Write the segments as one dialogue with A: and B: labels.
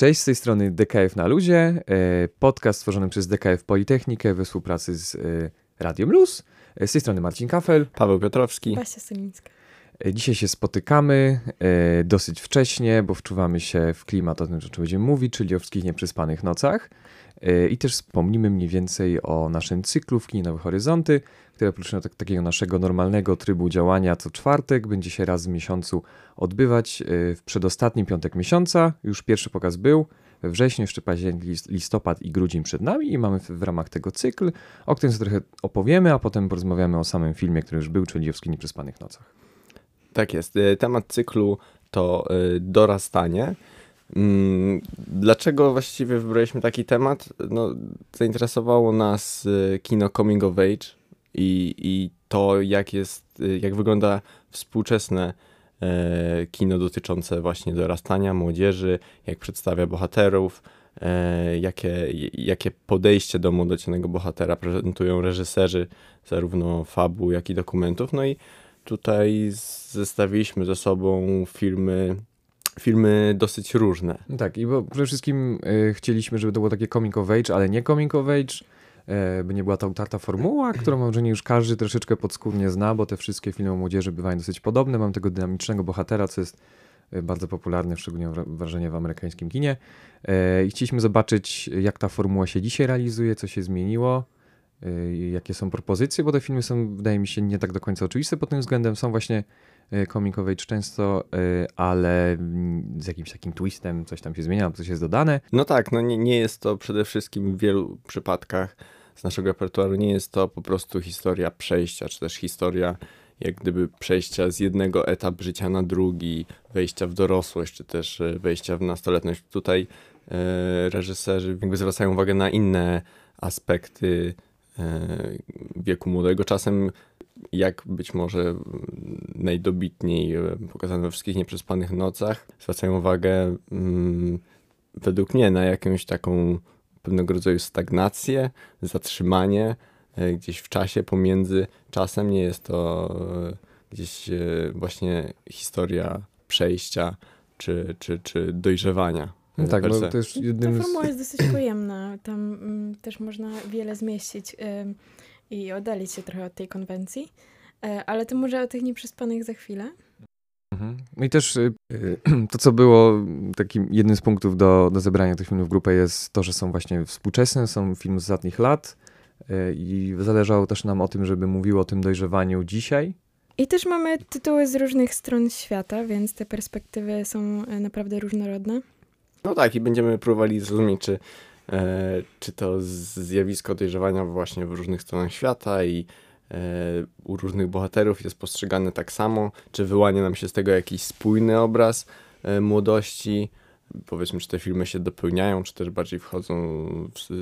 A: Cześć, z tej strony DKF na luzie, e, podcast stworzony przez DKF Politechnikę we współpracy z e, Radiem Luz. E, z tej strony Marcin Kafel.
B: Paweł Piotrowski.
C: Basia Solińska.
A: Dzisiaj się spotykamy dosyć wcześnie, bo wczuwamy się w klimat, o tym, o czym będziemy mówić, czyli o wszystkich nieprzespanych nocach. I też wspomnimy mniej więcej o naszym cyklu w kinie Nowe Horyzonty, który oprócz tak, takiego naszego normalnego trybu działania co czwartek będzie się raz w miesiącu odbywać w przedostatni piątek miesiąca. Już pierwszy pokaz był we wrześniu, jeszcze październik, listopad i grudzień przed nami i mamy w, ramach tego cykl, o którym trochę opowiemy, a potem porozmawiamy o samym filmie, który już był, czyli o nieprzespanych nocach.
B: Tak jest. Temat cyklu to dorastanie. Mm, dlaczego właściwie wybraliśmy taki temat? No, zainteresowało nas kino Coming of Age, i, i to, jak jest, jak wygląda współczesne e, kino dotyczące właśnie dorastania młodzieży, jak przedstawia bohaterów, e, jakie, jakie podejście do młodocianego bohatera prezentują reżyserzy zarówno fabu, jak i dokumentów. No i tutaj zestawiliśmy ze sobą filmy filmy dosyć różne.
A: Tak, i bo przede wszystkim y, chcieliśmy, żeby to było takie coming of age, ale nie coming of age, by nie była to utarta formuła, którą mam wrażenie już każdy troszeczkę podskórnie zna, bo te wszystkie filmy o młodzieży bywają dosyć podobne. Mam tego dynamicznego bohatera, co jest e, bardzo popularne, szczególnie wrażenie w amerykańskim kinie. E, I chcieliśmy zobaczyć, jak ta formuła się dzisiaj realizuje, co się zmieniło, jakie są propozycje, bo te filmy są, wydaje mi się, nie tak do końca oczywiste pod tym względem. Są właśnie age często, ale z jakimś takim twistem coś tam się zmienia, coś jest dodane.
B: No tak, no nie, nie jest to przede wszystkim w wielu przypadkach z naszego repertuaru nie jest to po prostu historia przejścia, czy też historia jak gdyby przejścia z jednego etapu życia na drugi, wejścia w dorosłość, czy też e, wejścia w nastoletność. Tutaj e, reżyserzy jakby zwracają uwagę na inne aspekty e, wieku młodego. Czasem jak być może najdobitniej e, pokazane we wszystkich nieprzespanych nocach, zwracają uwagę mm, według mnie na jakąś taką pewnego rodzaju stagnację, zatrzymanie e, gdzieś w czasie pomiędzy czasem. Nie jest to e, gdzieś e, właśnie historia przejścia czy, czy, czy dojrzewania.
A: No tak, no to jest jednym
C: Ta formuła jest dosyć pojemna. Tam mm, też można wiele zmieścić i oddalić się trochę od tej konwencji. ale to może o tych nieprzespanych za chwilę.
A: Mhm. No i też y, to, co było takim jednym z punktów do, do zebrania tych filmów w grupę jest to, że są właśnie współczesne, są filmy z ostatnich lat y, i zależało też nam o tym, żeby mówiło o tym dojrzewaniu dzisiaj.
C: I też mamy tytuły z różnych stron świata, więc te perspektywy są e, naprawdę różnorodne.
B: No tak, i będziemy próbowali zrozumieć, czy, e, czy to zjawisko dojrzewania właśnie w różnych stronach świata i u różnych bohaterów jest postrzegane tak samo, czy wyłania nam się z tego jakiś spójny obraz e, młodości, powiedzmy, czy te filmy się dopełniają, czy też bardziej wchodzą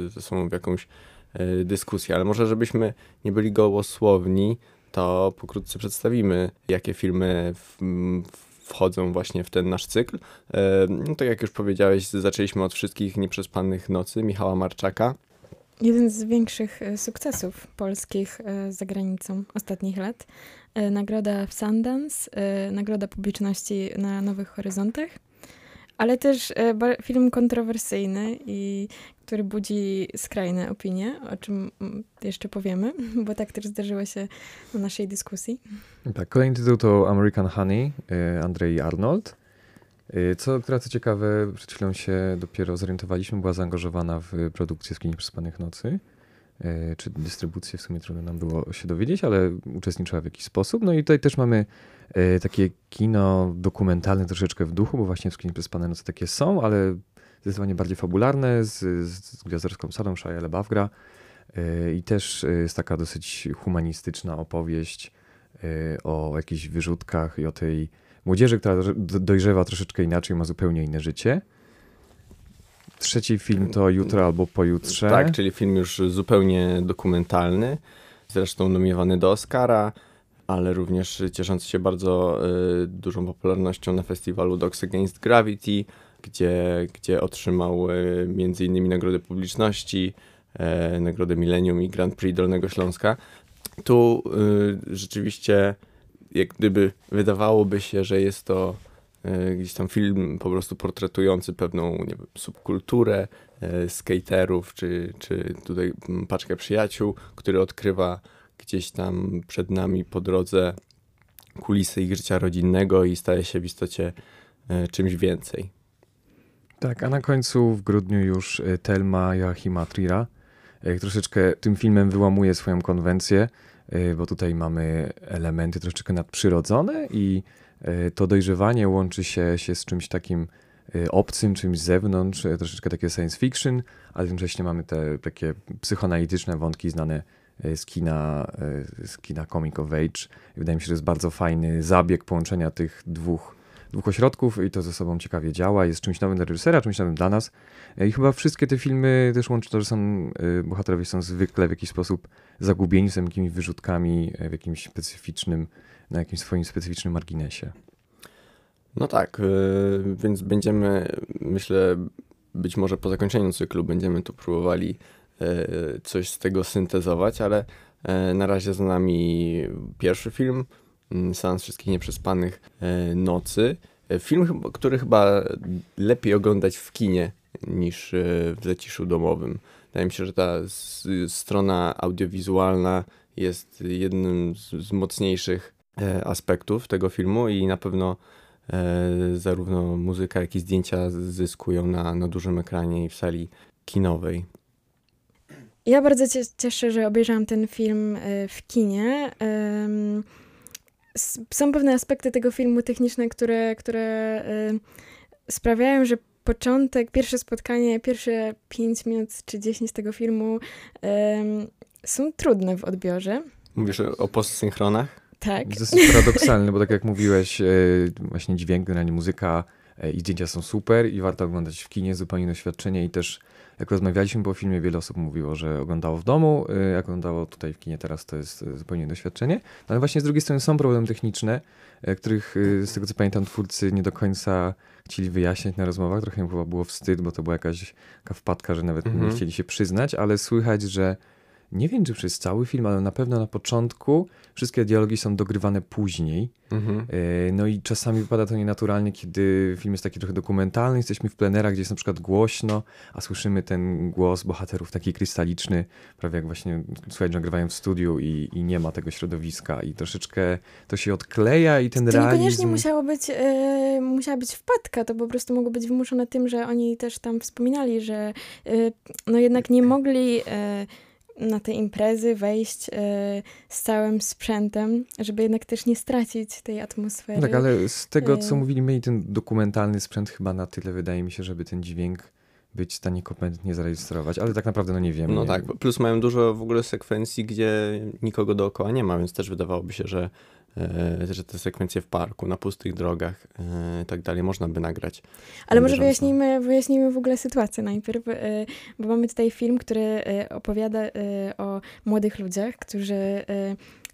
B: ze sobą w jakąś e, dyskusję, ale może żebyśmy nie byli gołosłowni, to pokrótce przedstawimy, jakie filmy w, wchodzą właśnie w ten nasz cykl. E, no tak jak już powiedziałeś, zaczęliśmy od wszystkich nieprzespanych nocy Michała Marczaka.
C: Jeden z większych e, sukcesów polskich e, za granicą ostatnich lat. E, nagroda w Sundance, nagroda publiczności na Nowych Horyzontach, ale też film kontrowersyjny i który budzi skrajne opinie, o czym mm, jeszcze powiemy, bo tak też zdarzyło się na naszej dyskusji.
A: Tak, kolejny tytuł to American Honey, Andrzej Arnold. Y, co, która co ciekawe, przed chwilą się dopiero zorientowaliśmy, była zaangażowana w produkcję Skini Przespanych Nocy, y, czy dystrybucję, w sumie trudno nam było się dowiedzieć, ale uczestniczyła w jakiś sposób. No i tutaj też mamy y, takie kino dokumentalne troszeczkę w duchu, bo właśnie Skini Przespane Nocy takie są, ale zdecydowanie bardziej fabularne, z, z gwiazdorską salą Shia i też jest taka dosyć humanistyczna opowieść o jakichś wyrzutkach i o tej młodzieży, która dojrzewa troszeczkę inaczej, ma zupełnie inne życie. Trzeci film to Jutro albo Pojutrze.
B: Tak, czyli film już zupełnie dokumentalny, zresztą nominowany do Oscara, ale również cieszący się bardzo y, dużą popularnością na festiwalu Dogs Against Gravity, gdzie, gdzie otrzymał y, między innymi nagrodę publiczności, y, nagrodę Millennium i Grand Prix Dolnego Śląska. Tu y, rzeczywiście jak gdyby wydawałoby się, że jest to e, gdzieś tam film po prostu portretujący pewną nie wiem, subkulturę e, skaterów, czy, czy tutaj mm, paczkę przyjaciół, który odkrywa gdzieś tam przed nami po drodze kulisy ich życia rodzinnego i staje się w istocie e, czymś więcej.
A: Tak, a na końcu w grudniu już Telma Joachima Trira troszeczkę tym filmem wyłamuje swoją konwencję, bo tutaj mamy elementy troszeczkę nadprzyrodzone i e, to dojrzewanie łączy się, się z czymś takim e, obcym, czymś z zewnątrz, troszeczkę takie science fiction, ale jednocześnie mamy te takie psychoanalityczne wątki znane z kina, z kina Comic of Age. Wydaje mi się, że jest bardzo fajny zabieg połączenia tych dwóch dwóch ośrodków i to ze sobą ciekawie działa. Jest czymś nowym dla reżysera, czymś nowym dla nas. E, I chyba wszystkie te filmy też łączy to, że są, y, bohaterowie są zwykle w jakiś sposób zagubieni, są jakimiś wyrzutkami e, w jakimś specyficznym, na jakimś swoim specyficznym marginesie.
B: No tak, więc będziemy, myślę, być może po zakończeniu cyklu będziemy tu próbowali coś z tego syntezować, ale na razie za nami pierwszy film, Seans Wszystkich Nieprzespanych y, Nocy. Y, Film, który chyba lepiej oglądać w kinie niż y, w zaciszu domowym. Wydaje mi się, że ta strona audiowizualna jest jednym z, mocniejszych e, aspektów tego filmu i na pewno e, zarówno muzyka, jak i zdjęcia zyskują na, na dużym ekranie i w sali kinowej.
C: Ja bardzo się cieszę, że obejrzałam ten film e, w kinie. Są pewne aspekty tego filmu techniczne, które, które e, sprawiają, że początek, pierwsze spotkanie, pierwsze 5 minut czy 10 tego filmu em, są trudne w odbiorze.
B: Mówisz o, postsynchronach?
C: Tak.
A: Jest dosyć paradoksalne, bo tak jak mówiłeś, e, właśnie dźwięk, generalnie muzyka i zdjęcia są super i warto oglądać w kinie, zupełnie inne doświadczenie i też jak rozmawialiśmy po filmie, wiele osób mówiło, że oglądało w domu, e, jak oglądało tutaj w kinie teraz, to jest e, zupełnie doświadczenie. No ale właśnie z drugiej strony są problemy techniczne, e, których z tego co pamiętam twórcy nie do końca chcieli wyjaśniać na rozmowach, trochę im chyba było wstyd, bo to była jakaś taka wpadka, że nawet
B: Mhm.
A: nie chcieli się przyznać, ale słychać, że nie wiem, czy przez cały film, ale na pewno na początku wszystkie dialogi są dogrywane później.
B: Mhm.
A: E, No i czasami wypada to nienaturalnie, kiedy film jest taki trochę dokumentalny, jesteśmy w plenerach, gdzie jest na przykład głośno, a słyszymy ten głos bohaterów taki krystaliczny, prawie jak właśnie słuchać, że nagrywają w studiu i, i nie ma tego środowiska i troszeczkę to się odkleja i ten
C: To
A: realizm...
C: niekoniecznie musiało być, e, musiała być wpadka, to po prostu mogło być wymuszone tym, że oni też tam wspominali, że e, no jednak nie mogli e, na te imprezy wejść e, z całym sprzętem, żeby jednak też nie stracić tej atmosfery.
A: Tak, ale z tego, co
C: Ym.
A: mówili, mieli ten dokumentalny sprzęt chyba na tyle, wydaje mi się, żeby ten dźwięk być w stanie kompletnie zarejestrować, ale tak naprawdę no nie wiem.
B: No
A: nie,
B: tak, plus mają dużo w ogóle sekwencji, gdzie nikogo dookoła nie ma, więc też wydawałoby się, że, e, że te sekwencje w parku, na pustych drogach e, i tak dalej można by nagrać.
C: Ale może wyjaśnijmy, wyjaśnijmy w ogóle sytuację najpierw, e, bo mamy tutaj film, który e, opowiada e, o młodych ludziach, którzy e,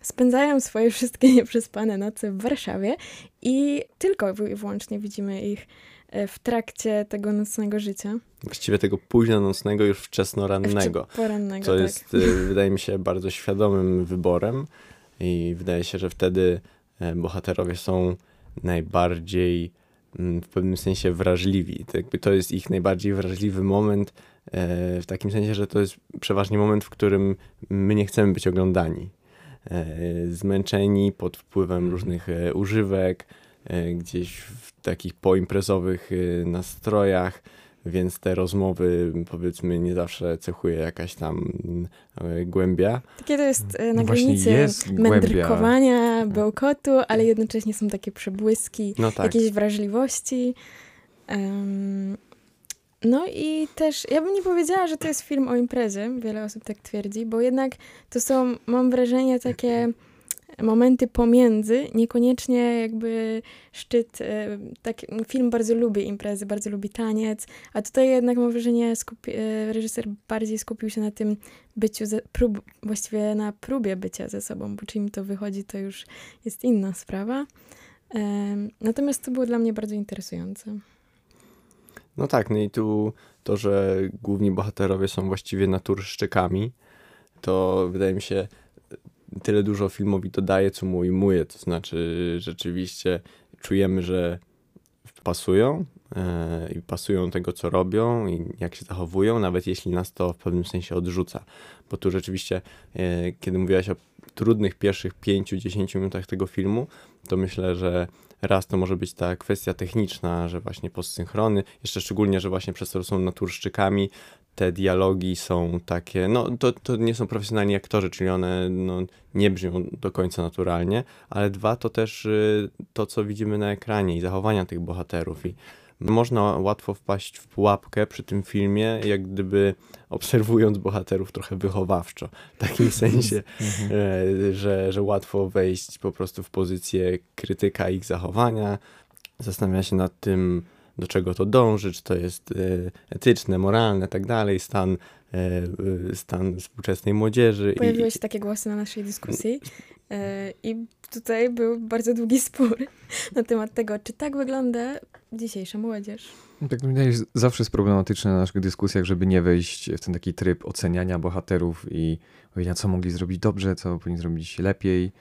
C: spędzają swoje wszystkie nieprzespane noce w Warszawie i tylko wy- wyłącznie widzimy ich e, w trakcie tego nocnego życia.
B: Właściwie tego późno nocnego, już wczesnorannego.
C: Wczy- Porannego,
B: Co
C: tak.
B: jest, wydaje mi się, bardzo świadomym wyborem i wydaje się, że wtedy e, bohaterowie są najbardziej mm, w pewnym sensie wrażliwi. To, jakby to jest ich najbardziej wrażliwy moment, e, w takim sensie, że to jest przeważnie moment, w którym my nie chcemy być oglądani. E, Zmęczeni pod wpływem różnych e, używek, gdzieś w takich poimprezowych nastrojach, więc te rozmowy, powiedzmy, nie zawsze cechuje jakaś tam e, głębia.
C: Takie to jest e, na
A: No
C: granicy
A: jest głębia.
C: mędrkowania, bełkotu, ale jednocześnie są takie przebłyski
B: No tak.
C: jakiejś wrażliwości. Em, no i też, ja bym nie powiedziała, że to jest film o imprezie, wiele osób tak twierdzi, bo jednak to są, mam wrażenie, takie momenty pomiędzy, niekoniecznie jakby szczyt, e, tak, film bardzo lubi imprezy, bardzo lubi taniec, a tutaj jednak mam wrażenie, skupi, e, reżyser bardziej skupił się na tym byciu, ze, prób, właściwie na próbie bycia ze sobą, bo czy im to wychodzi, to już jest inna sprawa. Em, Natomiast to było dla mnie bardzo interesujące.
B: No tak, no i tu to, że główni bohaterowie są właściwie naturszczykami, to wydaje mi się tyle dużo filmowi dodaje, co mu ujmuje. To znaczy rzeczywiście czujemy, że pasują e, i pasują tego, co robią i jak się zachowują, nawet jeśli nas to w pewnym sensie odrzuca. Bo tu rzeczywiście, e, kiedy mówiłaś o trudnych pierwszych 5-10 minutach tego filmu, to myślę, że raz to może być ta kwestia techniczna, że właśnie postsynchrony, jeszcze szczególnie, że właśnie przez to że są naturszczykami, te dialogi są takie, no to, to nie są profesjonalni aktorzy, czyli one no, nie brzmią do końca naturalnie, ale dwa to też y, to, co widzimy na ekranie i zachowania tych bohaterów i można łatwo wpaść w pułapkę przy tym filmie, jak gdyby obserwując bohaterów trochę wychowawczo. W takim sensie,
A: Mhm.
B: e, że, że łatwo wejść po prostu w pozycję krytyka ich zachowania, zastanawia się nad tym, do czego to dąży, czy to jest e, etyczne, moralne, tak dalej, stan, e, e, stan współczesnej młodzieży.
C: Pojawiły się takie głosy na naszej dyskusji i tutaj był bardzo długi spór na temat tego, czy tak wygląda dzisiejsza młodzież.
A: Tak mi wydaje, że zawsze jest problematyczne na naszych dyskusjach, żeby nie wejść w ten taki tryb oceniania bohaterów i mówienia, co mogli zrobić dobrze, co powinni zrobić lepiej.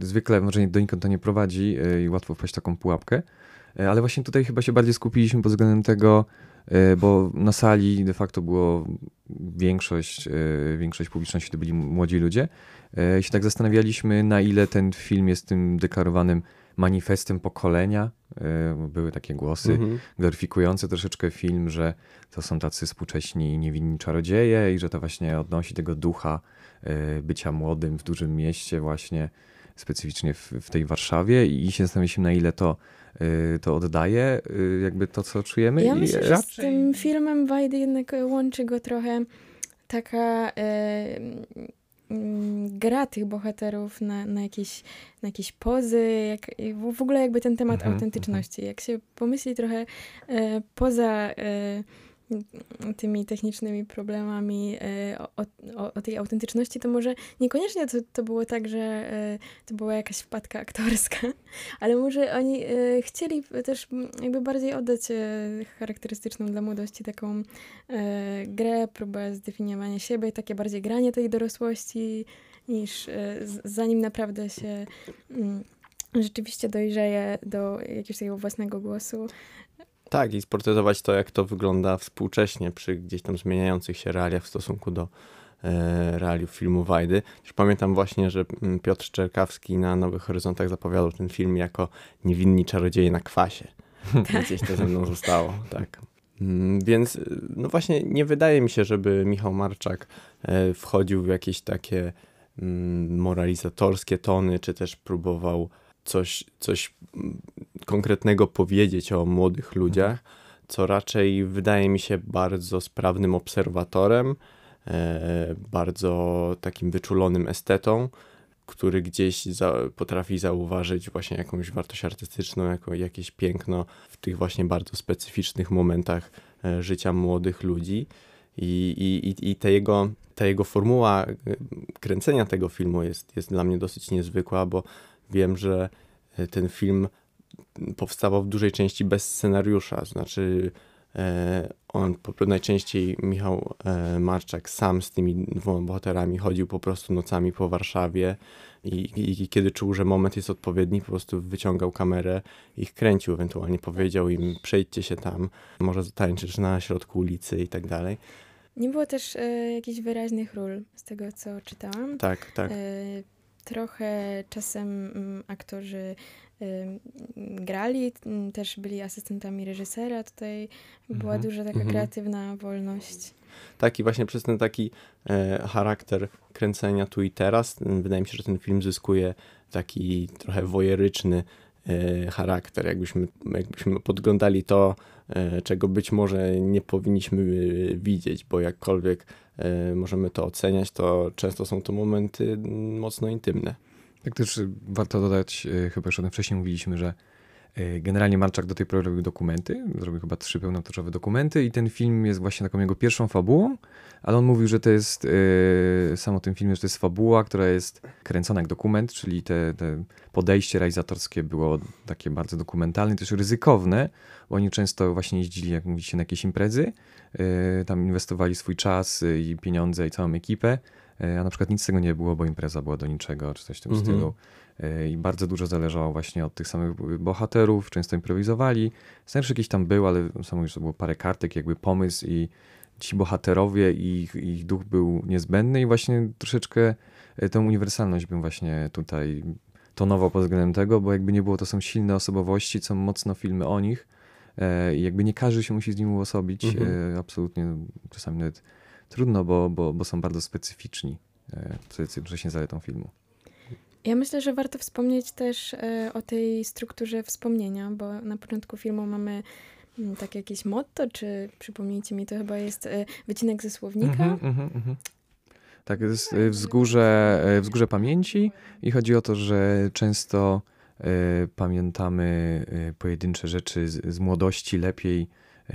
A: Zwykle może nie- donikąd to nie prowadzi i łatwo wpaść w taką pułapkę. Y, Ale właśnie tutaj chyba się bardziej skupiliśmy pod względem tego, y, bo na sali de facto było większość, y, większość publiczności to byli młodzi ludzie. I się tak zastanawialiśmy, na ile ten film jest tym deklarowanym manifestem pokolenia. Były takie głosy
B: Mhm.
A: gloryfikujące troszeczkę film, że to są tacy współcześni, niewinni czarodzieje i że to właśnie odnosi tego ducha bycia młodym w dużym mieście właśnie, specyficznie w, w tej Warszawie i się zastanawialiśmy na ile to, to oddaje y, jakby to, co czujemy.
C: Ja
A: i
C: myślę, że z tym filmem Wajdy jednak łączy go trochę taka e, mm, gra tych bohaterów na, na, jakieś, na jakieś pozy, jak, w ogóle jakby ten temat
A: Mhm,
C: autentyczności. Jak się pomyśli trochę e, poza e, tymi technicznymi problemami e, o, o, o tej autentyczności, to może niekoniecznie to, to było tak, że e, to była jakaś wpadka aktorska, ale może oni e, chcieli też jakby bardziej oddać charakterystyczną dla młodości taką grę, próbę zdefiniowania siebie, takie bardziej granie tej dorosłości, niż zanim naprawdę się mm, rzeczywiście dojrzeje do jakiegoś takiego własnego głosu.
B: Tak, i sportretować to, jak to wygląda współcześnie przy gdzieś tam zmieniających się realiach w stosunku do e, realiów filmu Wajdy. Już pamiętam właśnie, że mm, Piotr Szczerkawski na Nowych Horyzontach zapowiadał ten film jako niewinni czarodzieje na kwasie. Gdzieś to ze mną zostało, tak. Mm, Więc y, no właśnie nie wydaje mi się, żeby Michał Marczak e, wchodził w jakieś takie mm, moralizatorskie tony, czy też próbował coś, coś mm, konkretnego powiedzieć o młodych ludziach, co raczej wydaje mi się bardzo sprawnym obserwatorem, e, bardzo takim wyczulonym estetą, który gdzieś za, potrafi zauważyć właśnie jakąś wartość artystyczną, jako, jakieś piękno w tych właśnie bardzo specyficznych momentach e, życia młodych ludzi. I, i, i- ta, jego, ta jego formuła e, kręcenia tego filmu jest, jest dla mnie dosyć niezwykła, bo wiem, że e, ten film powstawał w dużej części bez scenariusza, znaczy e, on po, prostu najczęściej Michał e, Marczak sam z tymi dwoma bohaterami chodził po prostu nocami po Warszawie i, i, kiedy czuł, że moment jest odpowiedni, po prostu wyciągał kamerę i ich kręcił, ewentualnie powiedział im przejdźcie się tam, może zatańczysz na środku ulicy i tak dalej.
C: Nie było też e, jakichś wyraźnych ról z tego, co czytałam.
B: Tak, tak.
C: E, trochę czasem mm, aktorzy grali, m, też byli asystentami reżysera. Tutaj była
A: Mhm,
C: duża taka
B: mhm.
C: kreatywna wolność.
B: Tak, i właśnie przez ten taki e, charakter kręcenia tu i teraz, m, wydaje mi się, że ten film zyskuje taki trochę wojeryczny charakter. Jakbyśmy, jakbyśmy podglądali to, e, czego być może nie powinniśmy e, widzieć, bo jakkolwiek e, możemy to oceniać, to często są to momenty mocno intymne.
A: Tak też warto dodać, chyba tym wcześniej mówiliśmy, że generalnie Marczak do tej pory robił dokumenty, zrobił chyba trzy pełnometrażowe dokumenty i ten film jest właśnie taką jego pierwszą fabułą, ale on mówił, że to jest, y, sam o tym filmie, że to jest fabuła, która jest kręcona jak dokument, czyli te, te podejście realizatorskie było takie bardzo dokumentalne, też ryzykowne, bo oni często właśnie jeździli, jak mówicie, na jakieś imprezy, y, tam inwestowali swój czas i pieniądze i całą ekipę, e, a na przykład nic z tego nie było, bo impreza była do niczego, czy coś w tym
B: Mhm.
A: stylu. E, I bardzo dużo zależało właśnie od tych samych bohaterów, często improwizowali. Scenariusz jakiś tam był, ale samo już to było parę kartek, jakby pomysł i ci bohaterowie i ich, ich duch był niezbędny i właśnie troszeczkę e, tę uniwersalność bym właśnie tutaj tonował pod względem tego, bo jakby nie było, to są silne osobowości, są mocno filmy o nich e, i jakby nie każdy się musi z nim uosobić,
B: Mhm.
A: absolutnie czasami nawet trudno, bo, bo, bo są bardzo specyficzni, co jest jednocześnie zaletą filmu.
C: Ja myślę, że warto wspomnieć też e, o tej strukturze wspomnienia, bo na początku filmu mamy mm, takie jakieś motto, czy przypomnijcie mi, to chyba jest e, wycinek ze słownika.
A: Mhm, mhm, mhm. Tak, to jest e, wzgórze, wzgórze pamięci i chodzi o to, że często pamiętamy pojedyncze rzeczy z, z młodości lepiej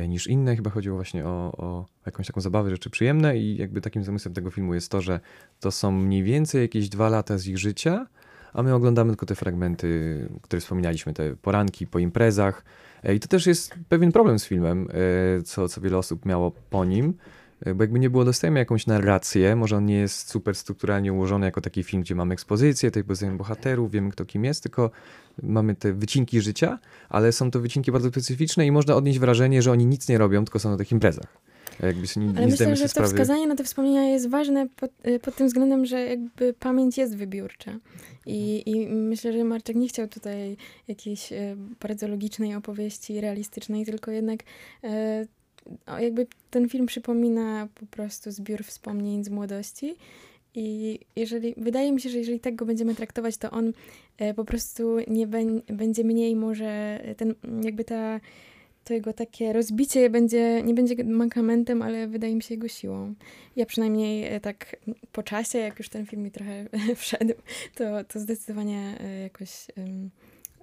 A: niż inne. Chyba chodziło właśnie o, o jakąś taką zabawę, rzeczy przyjemne i jakby takim zamysłem tego filmu jest to, że to są mniej więcej jakieś dwa lata z ich życia, a my oglądamy tylko te fragmenty, które wspominaliśmy, te poranki po imprezach. E, I to też jest pewien problem z filmem, e, co, co wiele osób miało po nim, e, bo jakby nie było, dostajemy jakąś narrację, może on nie jest super strukturalnie ułożony jako taki film, gdzie mamy ekspozycję, tej poznajemy bohaterów, wiemy kto kim jest, tylko mamy te wycinki życia, ale są to wycinki bardzo specyficzne i można odnieść wrażenie, że oni nic nie robią, tylko są na tych imprezach. Jakby się nie,
C: Ale
A: nie
C: myślę, że to
A: sprawy.
C: wskazanie na te wspomnienia jest ważne pod, y, pod tym względem, że jakby pamięć jest wybiórcza. I, I myślę, że Marczek nie chciał tutaj jakiejś y, bardzo logicznej opowieści, realistycznej, tylko jednak y, jakby ten film przypomina po prostu zbiór wspomnień z młodości. I jeżeli, wydaje mi się, że jeżeli tak go będziemy traktować, to on e, po prostu nie będzie mniej może ten, jakby ta, to jego takie rozbicie będzie, nie będzie mankamentem, ale wydaje mi się jego siłą. Ja przynajmniej e, tak po czasie, jak już ten film mi trochę wszedł, to, to zdecydowanie e, jakoś em,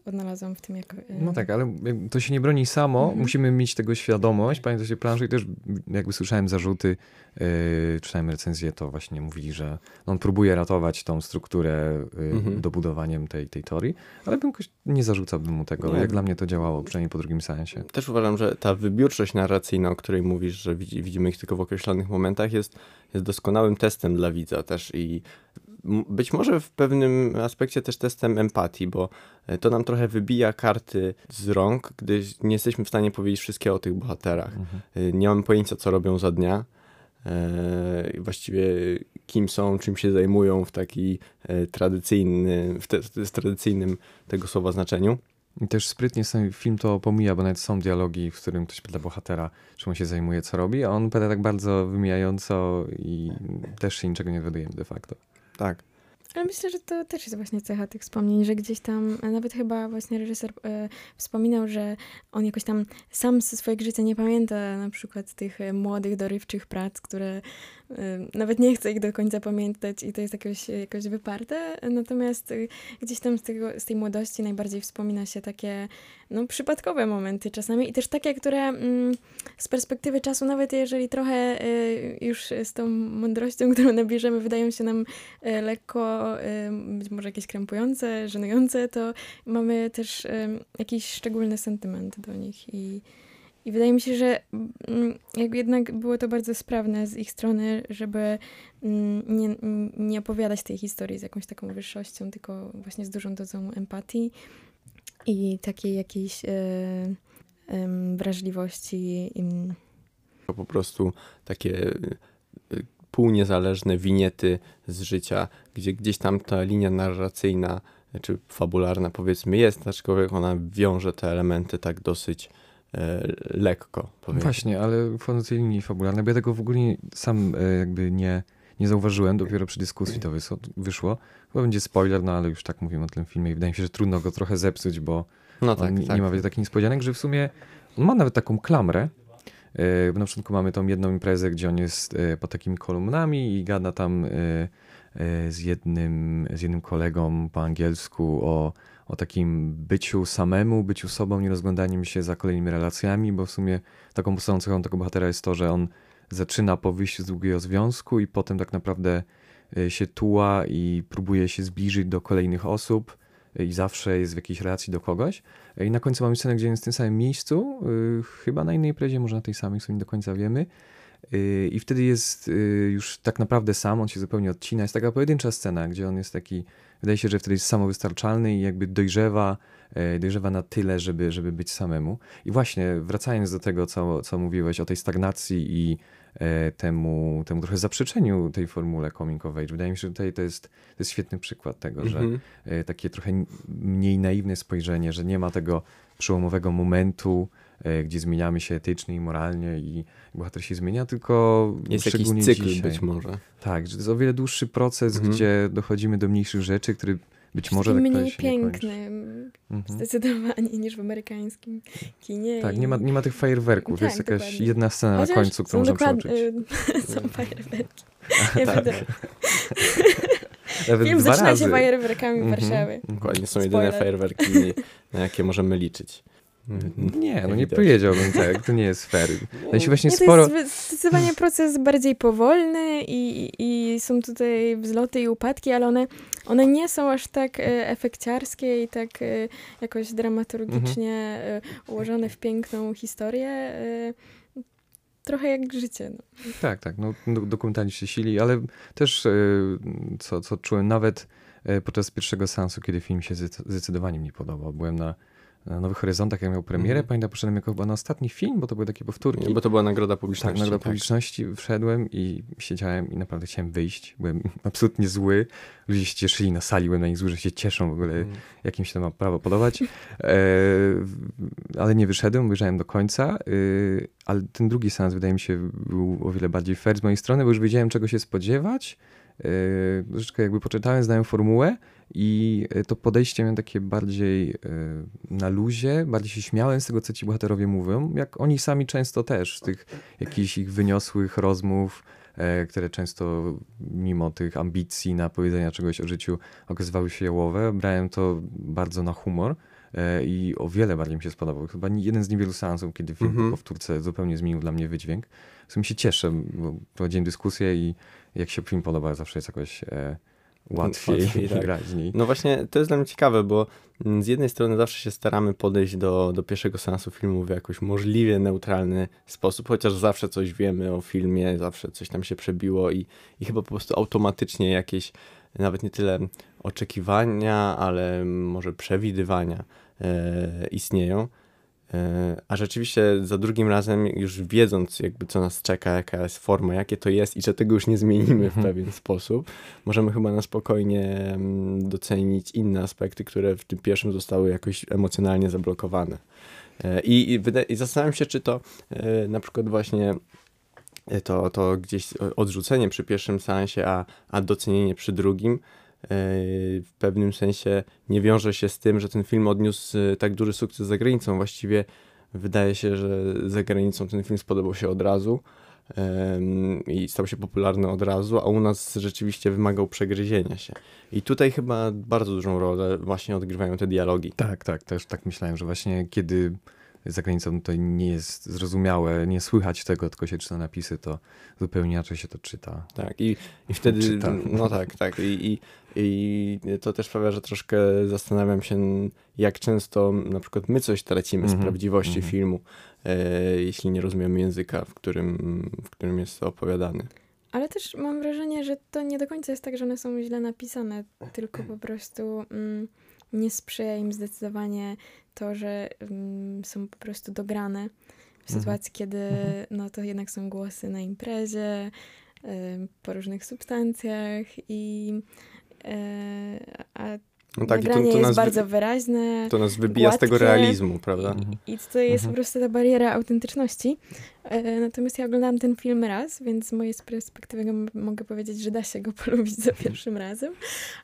C: odnalazłam w tym jako... e,
A: No tak, ale to się nie broni samo,
C: Mhm.
A: musimy mieć tego świadomość, pamiętać o planszy i też jakby słyszałem zarzuty, yy, czytałem recenzję, to właśnie mówili, że on próbuje ratować tą strukturę yy,
B: Mhm.
A: dobudowaniem tej, tej teorii, ale bym jakoś nie zarzucałbym mu tego,
B: Nie.
A: jak dla mnie to działało, przynajmniej po drugim seansie.
B: Też uważam, że ta wybiórczość narracyjna, o której mówisz, że widzi, widzimy ich tylko w określonych momentach, jest, jest doskonałym testem dla widza też i być może w pewnym aspekcie też testem empatii, bo e, to nam trochę wybija karty z rąk, gdy nie jesteśmy w stanie powiedzieć wszystkiego o tych bohaterach.
A: Mhm.
B: E, Nie mamy pojęcia, co robią za dnia. e, Właściwie kim są, czym się zajmują w taki tradycyjny, w, te, w tradycyjnym tego słowa znaczeniu.
A: I też sprytnie sam film to pomija, bo nawet są dialogi, w którym ktoś pyta bohatera, czym on się zajmuje, co robi, a on pyta tak bardzo wymijająco i też się niczego nie dowiadujemy de facto.
B: Tak.
C: Ale myślę, że to też jest właśnie cecha tych wspomnień, że gdzieś tam, e, nawet chyba właśnie reżyser e, wspominał, że on jakoś tam sam ze swojego życia nie pamięta na przykład tych e, młodych, dorywczych prac, które nawet nie chce ich do końca pamiętać i to jest jakoś, jakoś wyparte. Natomiast gdzieś tam z, tego, z tej młodości najbardziej wspomina się takie no, przypadkowe momenty czasami i też takie, które mm, z perspektywy czasu, nawet jeżeli trochę już z tą mądrością, którą nabierzemy, wydają się nam lekko e, być może jakieś krępujące, żenujące, to mamy też e, jakiś szczególny sentyment do nich i, i wydaje mi się, że mm, jakby jednak było to bardzo sprawne z ich strony, żeby mm, nie, nie opowiadać tej historii z jakąś taką wyższością, tylko właśnie z dużą dozą empatii i takiej jakiejś e, em, wrażliwości.
B: po prostu takie y, y, półniezależne winiety z życia, gdzie gdzieś tam ta linia narracyjna czy fabularna powiedzmy jest, aczkolwiek ona wiąże te elementy tak dosyć e, lekko. Powiedzmy.
A: Właśnie, ale wchodząc tej linii fabularnej, bo ja tego w ogóle nie, sam e, jakby nie, nie zauważyłem, dopiero przy dyskusji to wyszło. Chyba będzie spoiler, no ale już tak mówimy o tym filmie i wydaje mi się, że trudno go trochę zepsuć, bo
B: No tak,
A: on nie,
B: tak.
A: nie ma takich niespodzianek, że w sumie on ma nawet taką klamrę, na początku mamy tą jedną imprezę, gdzie on jest e, pod takimi kolumnami i gada tam e, z jednym, z jednym kolegą po angielsku o, o takim byciu samemu, byciu sobą, nie rozglądaniem się za kolejnymi relacjami, bo w sumie taką podstawową cechą tego bohatera jest to, że on zaczyna po wyjściu z długiego związku i potem tak naprawdę się tuła i próbuje się zbliżyć do kolejnych osób i zawsze jest w jakiejś relacji do kogoś. I na końcu mamy scenę, gdzie jest w tym samym miejscu, y, chyba na innej imprezie, może na tej samej, sumie nie do końca wiemy. y, i wtedy jest y, już tak naprawdę sam, on się zupełnie odcina. Jest taka pojedyncza scena, gdzie on jest taki, wydaje się, że wtedy jest samowystarczalny i jakby dojrzewa, dojrzewa na tyle, żeby, żeby być samemu. I właśnie wracając do tego, co, co mówiłeś o tej stagnacji i temu, temu trochę zaprzeczeniu tej formule coming of age. Wydaje mi się, że tutaj to jest, to jest świetny przykład tego, że
B: Mhm.
A: e, takie trochę mniej naiwne spojrzenie, że nie ma tego przełomowego momentu, e, gdzie zmieniamy się etycznie i moralnie i bohater się zmienia, tylko
B: Jest jakiś
A: szczególnie
B: cykl
A: dzisiaj.
B: być może.
A: Tak, że to jest o wiele dłuższy proces,
B: Mhm.
A: gdzie dochodzimy do mniejszych rzeczy, który być może tak
C: mniej
A: naprawdę się nie kończy.
C: piękny,
A: Mhm.
C: zdecydowanie, niż w amerykańskim kinie.
A: Tak,
C: i-
A: nie ma, nie ma tych fajerwerków.
C: Tak,
A: jest jakaś
C: dokładnie.
A: jedna scena na
C: Chociaż
A: końcu, którą można przeoczyć.
C: y, są fajerwerki. Ja
A: tak. Nawet
C: Film
A: dwa
C: zaczyna
A: razy.
C: się fajerwerkami w
A: Mhm.
C: Warszawie.
B: Dokładnie, są
C: Spoiler.
B: jedyne fajerwerki, na jakie możemy liczyć.
A: Nie, no nie
B: Widać.
A: powiedziałbym tak, to nie jest fair. No się właśnie
C: Nie, to
A: sporo...
C: jest zdecydowanie proces bardziej powolny i, i są tutaj wzloty i upadki, ale one, one nie są aż tak e, efekciarskie i tak e, jakoś dramaturgicznie e, ułożone w piękną historię. Trochę jak życie. No.
A: Tak, tak, no do- dokumentaliści się sili, ale też co, co czułem nawet podczas pierwszego seansu, kiedy film się zdecy- zdecydowanie mi podobał. Byłem na, na Nowych Horyzontach, jak miał premierę,
B: Mhm.
A: pamiętam, poszedłem jako chyba na ostatni film, bo to były takie powtórki.
B: Bo to była nagroda
A: Tak,
B: publiczności.
A: nagroda publiczności, wszedłem i siedziałem i naprawdę chciałem wyjść. Byłem absolutnie zły. Ludzie się cieszyli na sali, byłem na nich zły, że się cieszą w ogóle,
B: Mhm.
A: jak im się to ma prawo podobać. E, ale nie wyszedłem, obejrzałem do końca. E, ale ten drugi seans wydaje mi się był o wiele bardziej fair z mojej strony, bo już wiedziałem czego się spodziewać. E, troszeczkę jakby poczytałem, znałem formułę i e, to podejście miałem takie bardziej e, na luzie, bardziej się śmiałem z tego, co ci bohaterowie mówią, jak oni sami często też, z tych jakichś ich wyniosłych rozmów, które często mimo tych ambicji na powiedzenia czegoś o życiu okazywały się jałowe. Brałem to bardzo na humor i o wiele bardziej mi się spodobał. Chyba jeden z niewielu seansów, kiedy film
B: Mhm.
A: po powtórce zupełnie zmienił dla mnie wydźwięk. W sumie się cieszę, bo prowadziłem dyskusję i jak się film podoba, zawsze jest jakoś e, łatwiej,
B: Łatwiej, tak.
A: raźniej.
B: No właśnie, to jest dla mnie ciekawe, bo mm, z jednej strony zawsze się staramy podejść do, do pierwszego seansu filmu w jakoś możliwie neutralny sposób, chociaż zawsze coś wiemy o filmie, zawsze coś tam się przebiło i, i chyba po prostu automatycznie jakieś nawet nie tyle oczekiwania, ale może przewidywania e, istnieją. E, A rzeczywiście za drugim razem, już wiedząc jakby co nas czeka, jaka jest forma, jakie to jest i że tego już nie zmienimy w
A: Mhm.
B: pewien sposób, możemy chyba na spokojnie mm, docenić inne aspekty, które w tym pierwszym zostały jakoś emocjonalnie zablokowane. E, I, i, i zastanawiam się, czy to e, na przykład właśnie to, to gdzieś odrzucenie przy pierwszym seansie, a, a docenienie przy drugim w pewnym sensie nie wiąże się z tym, że ten film odniósł e, tak duży sukces za granicą. Właściwie wydaje się, że za granicą ten film spodobał się od razu i stał się popularny od razu, a u nas rzeczywiście wymagał przegryzienia się. I tutaj chyba bardzo dużą rolę właśnie odgrywają te dialogi.
A: Tak, tak, też tak myślałem, że właśnie kiedy za granicą to nie jest zrozumiałe, nie słychać tego, tylko się czyta napisy, to zupełnie inaczej się to czyta.
B: Tak, i, i wtedy,
A: Czyta.
B: no tak, tak, i, i, i to też sprawia, że troszkę zastanawiam się, jak często na przykład my coś tracimy z
A: Mhm,
B: prawdziwości
A: mhm.
B: filmu, e, jeśli nie rozumiemy języka, w którym, w którym jest to opowiadany.
C: Ale też mam wrażenie, że to nie do końca jest tak, że one są źle napisane, tylko po prostu mm, nie sprzyja im zdecydowanie to, że mm, są po prostu dograne w
A: Mhm.
C: sytuacji, kiedy
A: Mhm.
C: no to jednak są głosy na imprezie, ym, po różnych substancjach i e, a
B: No tak, i to,
C: nagranie
B: to,
C: jest
B: wy-
C: bardzo wyraźne
B: to nas wybija z tego
C: gładkie.
B: realizmu, prawda?
A: Mhm.
C: i to jest
A: Mhm.
C: po prostu ta bariera autentyczności. E, Natomiast ja oglądałam ten film raz, więc z mojej perspektywy mogę powiedzieć, że da się go polubić za pierwszym razem.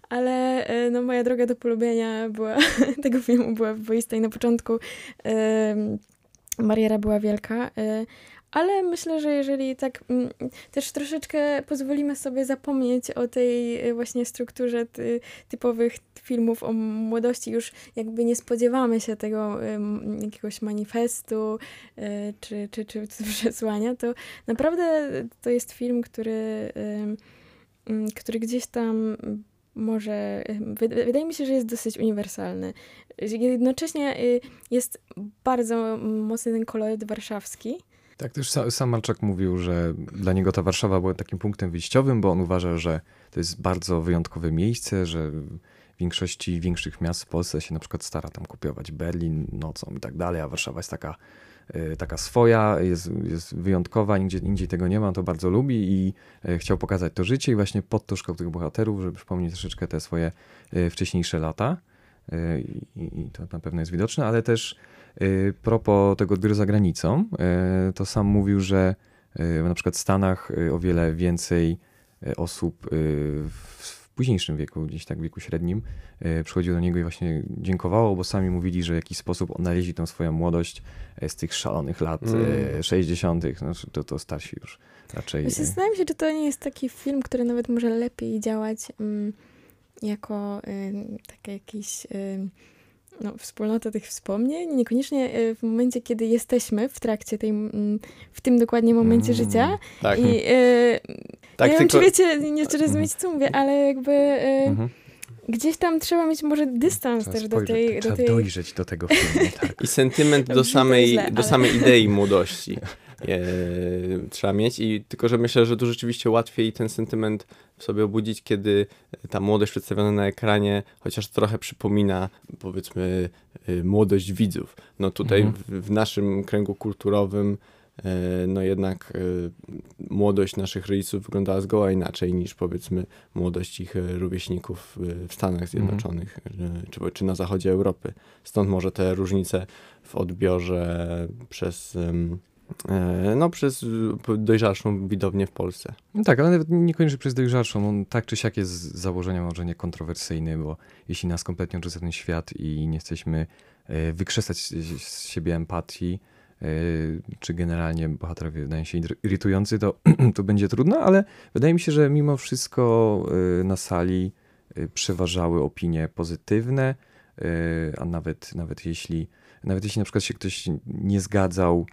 C: Ale e, no, moja droga do polubienia była, tego filmu była wyboista i na początku em, bariera była wielka. Ale myślę, że jeżeli tak mm, też troszeczkę pozwolimy sobie zapomnieć o tej e, właśnie strukturze ty, typowych filmów o młodości, już jakby nie spodziewamy się tego jakiegoś manifestu e, czy, czy, czy przesłania, to naprawdę to jest film, który, mm, który gdzieś tam może, wydaje mi się, że jest dosyć uniwersalny. Jednocześnie y, jest bardzo mocny ten koloryt warszawski,
A: Tak, też sa- sam Marczak mówił, że dla niego ta Warszawa była takim punktem wyjściowym, bo on uważa, że to jest bardzo wyjątkowe miejsce, że w większości większych miast w Polsce się na przykład stara tam kopiować Berlin nocą i tak dalej, a Warszawa jest taka, y, taka swoja, jest, jest wyjątkowa, nigdzie indziej tego nie ma, to bardzo lubi i y, chciał pokazać to życie i właśnie pod to szukał tych bohaterów, żeby przypomnieć troszeczkę te swoje y, wcześniejsze lata. Y, I, I to na pewno jest widoczne, ale też y, propos tego odbioru za granicą, y, to sam mówił, że na przykład w Stanach o wiele więcej osób w, w późniejszym wieku, gdzieś tak w wieku średnim, przychodziło do niego i właśnie dziękowało, bo sami mówili, że w jakiś sposób odnaleźli tą swoją młodość z tych szalonych lat
B: Mm.
A: y, 60., znaczy to, to starsi już raczej.
C: Zastanawiam się, czy to nie jest taki film, który nawet może lepiej działać mm, jako y, taki jakiś y, no, wspólnota tych wspomnień. Niekoniecznie y, w momencie, kiedy jesteśmy w trakcie tej, mm, w tym dokładnie momencie
A: Mm.
C: życia.
B: Tak,
C: I y,
B: tak
C: nie wiem,
B: tylko...
C: czy wiecie, nie czy rozumiecie, co mówię, ale jakby y,
A: Mhm.
C: gdzieś tam trzeba mieć może dystans
A: Trzeba
C: też do
A: spojrzeć,
C: tej...
A: tak,
C: Do
A: trzeba
C: tej...
A: dojrzeć do tego filmu, tak.
B: I sentyment do samej,
C: źle,
B: do
C: ale-
B: samej idei młodości trzeba mieć. I tylko, że myślę, że tu rzeczywiście łatwiej ten sentyment w sobie obudzić, kiedy ta młodość przedstawiona na ekranie chociaż trochę przypomina, powiedzmy, e, młodość widzów. No tutaj
A: Mhm.
B: w, w naszym kręgu kulturowym e, no jednak e, młodość naszych rodziców wyglądała zgoła inaczej niż powiedzmy młodość ich e, rówieśników e, w Stanach Zjednoczonych e, czy, czy na zachodzie Europy. Stąd może te różnice w odbiorze przez, e, no, przez e, dojrzalszą widownię w Polsce.
A: No tak, ale nawet niekoniecznie przez dojrzalszą. On tak czy siak jest z założenia może nie kontrowersyjny, bo jeśli nas kompletnie odrzuca ten świat i nie chcemy e, wykrzesać z siebie empatii, e, czy generalnie bohaterowie wydają się iry- irytujący, to, to będzie trudno, ale wydaje mi się, że mimo wszystko e, na sali e, przeważały opinie pozytywne, e, a nawet, nawet jeśli nawet jeśli na przykład się ktoś nie zgadzał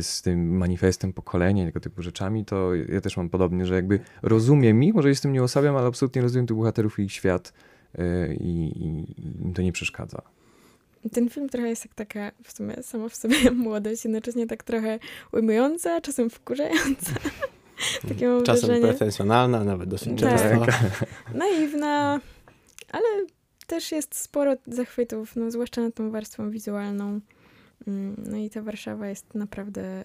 A: z tym manifestem pokolenia, tego typu rzeczami, to ja też mam podobnie, że jakby rozumiem ich, może jestem nie osabiam, ale absolutnie rozumiem tych bohaterów i ich świat y, i, i, i im to nie przeszkadza.
C: Ten film trochę jest jak taka w sumie sama w sobie młodość, jednocześnie tak trochę ujmująca, czasem wkurzająca. Takie mam
B: Czasem
C: wrażenie.
B: pretensjonalna, nawet dosyć
C: Tak.
B: często.
C: Naiwna, ale też jest sporo zachwytów, no, zwłaszcza nad tą warstwą wizualną. Mm, No i ta Warszawa jest naprawdę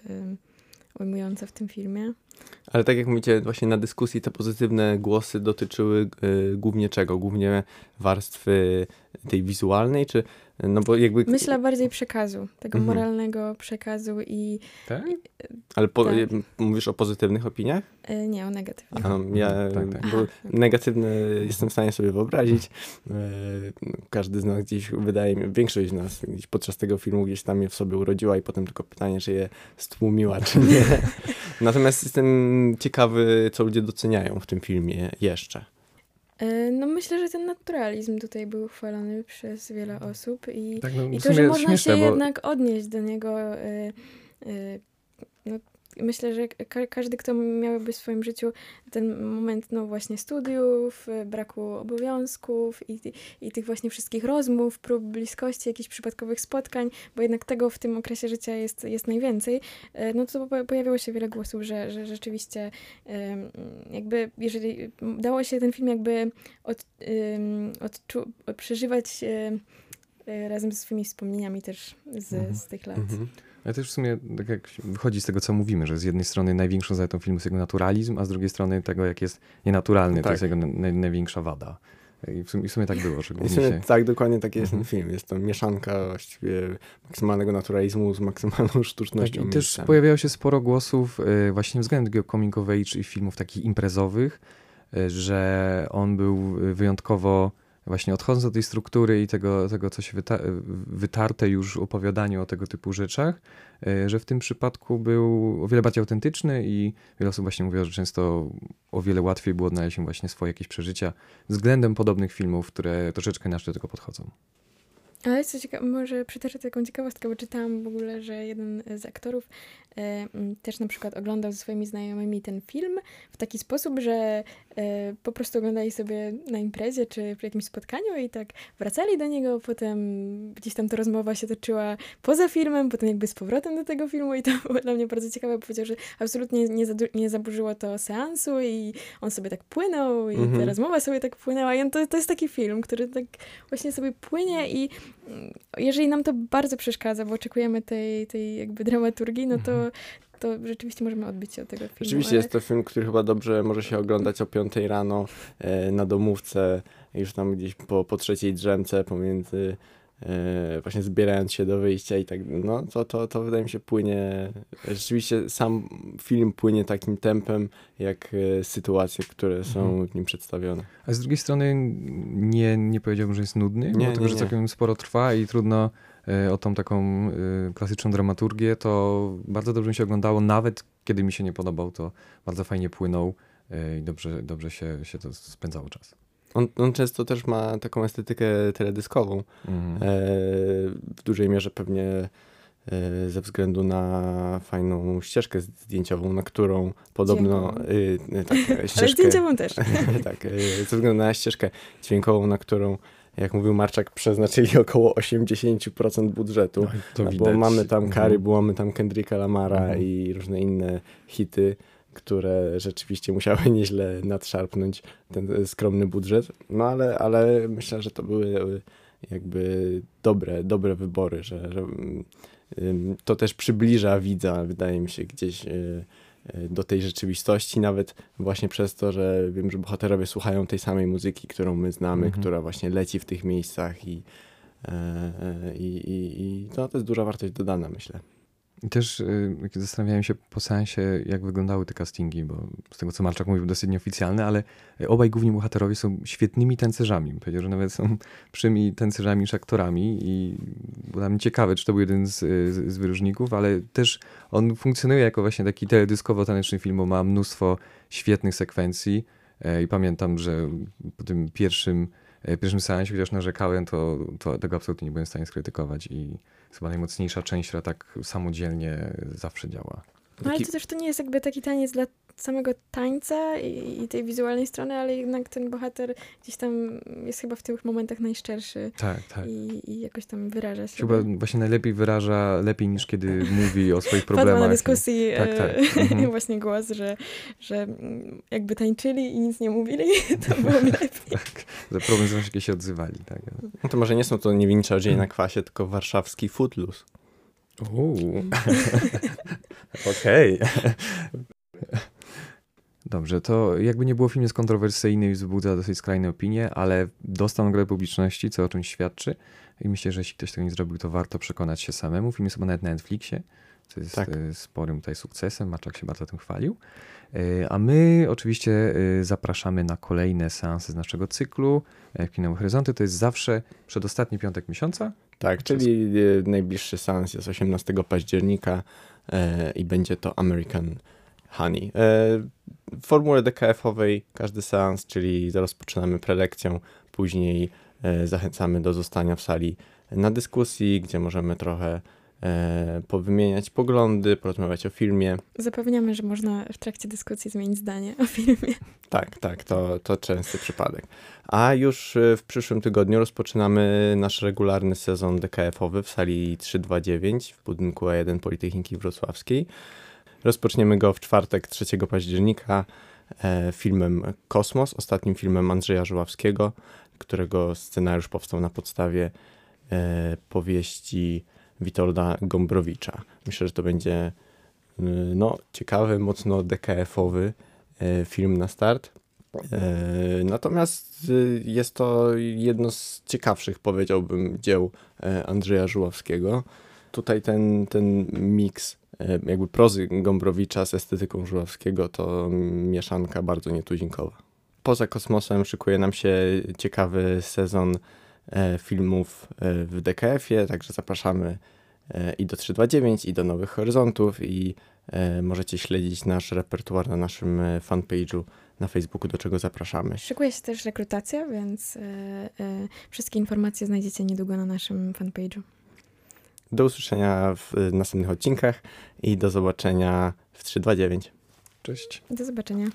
C: ujmująca w tym filmie.
B: Ale tak jak mówicie, właśnie na dyskusji te pozytywne głosy dotyczyły y, głównie czego? Głównie warstwy tej wizualnej, czy no bo jakby...
C: Myślę bardziej przekazu, tego
B: Mhm.
C: moralnego przekazu i
A: Tak?
B: Ale po,
C: tak.
B: mówisz o pozytywnych opiniach?
C: y, nie o negatywnym.
B: A, no, ja
A: tak, tak.
B: Bo negatywne jestem w stanie sobie wyobrazić. E, no, Każdy z nas gdzieś, wydaje mi większość z nas gdzieś podczas tego filmu gdzieś tam je w sobie urodziła i potem tylko pytanie, czy je stłumiła, czy nie. Natomiast jestem ciekawy, co ludzie doceniają w tym filmie jeszcze.
C: Y, No myślę, że ten naturalizm tutaj był chwalony przez wiele osób i
A: Tak, no,
C: I to, że można
A: śmieszne,
C: się
A: bo
C: jednak odnieść do niego. Y, y, no, myślę, że ka- każdy, kto miałby w swoim życiu ten moment, no właśnie studiów, y, braku obowiązków i, i tych właśnie wszystkich rozmów, prób bliskości, jakichś przypadkowych spotkań, bo jednak tego w tym okresie życia jest, jest najwięcej, y, no to po- pojawiło się wiele głosów, że, że rzeczywiście jakby, jeżeli dało się ten film jakby od, odczu- przeżywać y, razem ze swoimi wspomnieniami też z,
A: Mhm.
C: z tych lat.
B: Mhm.
A: Ale też w sumie tak jak wychodzi z tego, co mówimy, że z jednej strony największą zaletą filmu jest jego naturalizm, a z drugiej strony tego, jak jest nienaturalny, to
B: Tak.
A: jest jego naj, największa wada. I w sumie, i w sumie tak było, że
B: I sumie
A: się...
B: tak, dokładnie taki jest ten
A: Mhm.
B: film. Jest to mieszanka właściwie maksymalnego naturalizmu z maksymalną
A: Tak,
B: sztucznością.
A: I też pojawiało się sporo głosów y, właśnie względem tego coming of age i filmów takich imprezowych, y, że on był y, wyjątkowo właśnie odchodząc od tej struktury i tego, tego co się wyta- wytarte już w opowiadaniu o tego typu rzeczach, y, że w tym przypadku był o wiele bardziej autentyczny i wiele osób właśnie mówiło, że często o wiele łatwiej było odnaleźć właśnie swoje jakieś przeżycia względem podobnych filmów, które troszeczkę inaczej do tego podchodzą.
C: Ale co ciekawe, może przytoczę taką ciekawostkę, bo czytałam w ogóle, że jeden z aktorów też na przykład oglądał ze swoimi znajomymi ten film w taki sposób, że e, po prostu oglądali sobie na imprezie czy w jakimś spotkaniu i tak wracali do niego, potem gdzieś tam ta rozmowa się toczyła poza filmem, potem jakby z powrotem do tego filmu i to było dla mnie bardzo ciekawe. Powiedział, że absolutnie nie, nie zaburzyło to seansu i on sobie tak płynął i mhm. ta rozmowa sobie tak płynęła i on to, to jest taki film, który tak właśnie sobie płynie i mm, jeżeli nam to bardzo przeszkadza, bo oczekujemy tej, tej jakby dramaturgii, no to, mhm. To rzeczywiście możemy odbić się od tego filmu.
B: Rzeczywiście ale... jest to film, który chyba dobrze może się oglądać o 5 rano e, na domówce, już tam gdzieś po, po trzeciej drzemce pomiędzy właśnie zbierając się do wyjścia i tak, no to, to, to wydaje mi się płynie, rzeczywiście sam film płynie takim tempem, jak e, sytuacje, które są mhm. w nim przedstawione.
A: A z drugiej strony nie, nie powiedziałbym, że jest nudny, nie, bo że całkiem sporo trwa i trudno E, o tą taką e, klasyczną dramaturgię, to bardzo dobrze mi się oglądało, nawet kiedy mi się nie podobał, to bardzo fajnie płynął e, i dobrze, dobrze się, się to spędzało czas.
B: On, on, często też ma taką estetykę teledyskową. Mhm. E, w dużej mierze pewnie e, ze względu na fajną ścieżkę zdjęciową, na którą podobno.
C: E, tak, ścieżkę, Ale zdjęciową też.
B: tak, ze względu na ścieżkę dźwiękową, na którą jak mówił Marczak, przeznaczyli około 80% budżetu, no, bo mamy tam mhm. Kary, bo mamy tam Kendricka Lamara mhm. i różne inne hity, które rzeczywiście musiały nieźle nadszarpnąć ten skromny budżet. No ale, ale myślę, że to były jakby dobre, dobre wybory, że, że to też przybliża widza, wydaje mi się, gdzieś E, do tej rzeczywistości, nawet właśnie przez to, że wiem, że bohaterowie słuchają tej samej muzyki, którą my znamy, mhm. która właśnie leci w tych miejscach i, e, e, i, i, i no, to jest duża wartość dodana, myślę.
A: I też y, zastanawiałem się po sensie, jak wyglądały te castingi, bo z tego co Marczak mówił, dosyć nieoficjalne, ale obaj główni bohaterowie są świetnymi tancerzami. Powiedział, że nawet są przymi tancerzami niż aktorami i było dla mnie ciekawe, czy to był jeden z, z, z wyróżników, ale też on funkcjonuje jako właśnie taki teledyskowo-taneczny film, bo ma mnóstwo świetnych sekwencji e, i pamiętam, że po tym pierwszym, pierwszym seansie, chociaż narzekałem, to, to tego absolutnie nie byłem w stanie skrytykować i chyba najmocniejsza część, która tak samodzielnie zawsze działa.
C: No ale to też to nie jest jakby taki taniec dla samego tańca i, i, tej wizualnej strony, ale jednak ten bohater gdzieś tam jest chyba w tych momentach najszczerszy.
A: Tak, tak.
C: I, i jakoś tam wyraża się.
A: Chyba właśnie najlepiej wyraża, lepiej niż kiedy mówi o swoich problemach.
C: Padła na dyskusji tak, tak. E, mhm. właśnie głos, że, że jakby tańczyli i nic nie mówili, to było lepiej. tak,
A: że problem zawsze się odzywali. Tak.
B: No to może nie są to niewinni czarodzieje na kwasie, tylko warszawski footloose.
A: Okej. Dobrze, to jakby nie było film jest kontrowersyjny i wzbudza dosyć skrajne opinie, ale dostał nagrodę publiczności, co o czymś świadczy. I myślę, że jeśli ktoś tego nie zrobił, to warto przekonać się samemu. Film jest chyba nawet na Netflixie, co jest tak. E, sporym tutaj sukcesem. Maczak się bardzo tym chwalił. E, a my oczywiście e, zapraszamy na kolejne seanse z naszego cyklu Kino Horyzonty. To jest zawsze przedostatni piątek miesiąca.
B: Tak, czyli najbliższy seans jest 18 października i będzie to American Honey. W formule DKF-owej każdy seans, czyli rozpoczynamy prelekcją, później zachęcamy do zostania w sali na dyskusji, gdzie możemy trochę e, powymieniać poglądy, porozmawiać o filmie.
C: Zapewniamy, że można w trakcie dyskusji zmienić zdanie o filmie.
B: Tak, tak, to, to częsty przypadek. A już e, w przyszłym tygodniu rozpoczynamy nasz regularny sezon DKF-owy w sali 329 w budynku A1 Politechniki Wrocławskiej. Rozpoczniemy go w czwartek 3 października e, filmem Kosmos, ostatnim filmem Andrzeja Żuławskiego, którego scenariusz powstał na podstawie e, powieści Witolda Gombrowicza. Myślę, że to będzie y, no, ciekawy, mocno DKF-owy e, film na start. E, natomiast jest to jedno z ciekawszych, powiedziałbym, dzieł e, Andrzeja Żuławskiego. Tutaj ten, ten miks jakby prozy Gombrowicza z estetyką Żuławskiego to mieszanka bardzo nietuzinkowa. Poza kosmosem szykuje nam się ciekawy sezon E, filmów e, w DKF-ie, także zapraszamy e, i do 329, i do Nowych Horyzontów i możecie śledzić nasz repertuar na naszym fanpage'u na Facebooku, do czego zapraszamy.
C: Szykuje się też rekrutacja, więc wszystkie informacje znajdziecie niedługo na naszym fanpage'u.
B: Do usłyszenia w następnych odcinkach i do zobaczenia w 329.
A: Cześć.
C: Do zobaczenia.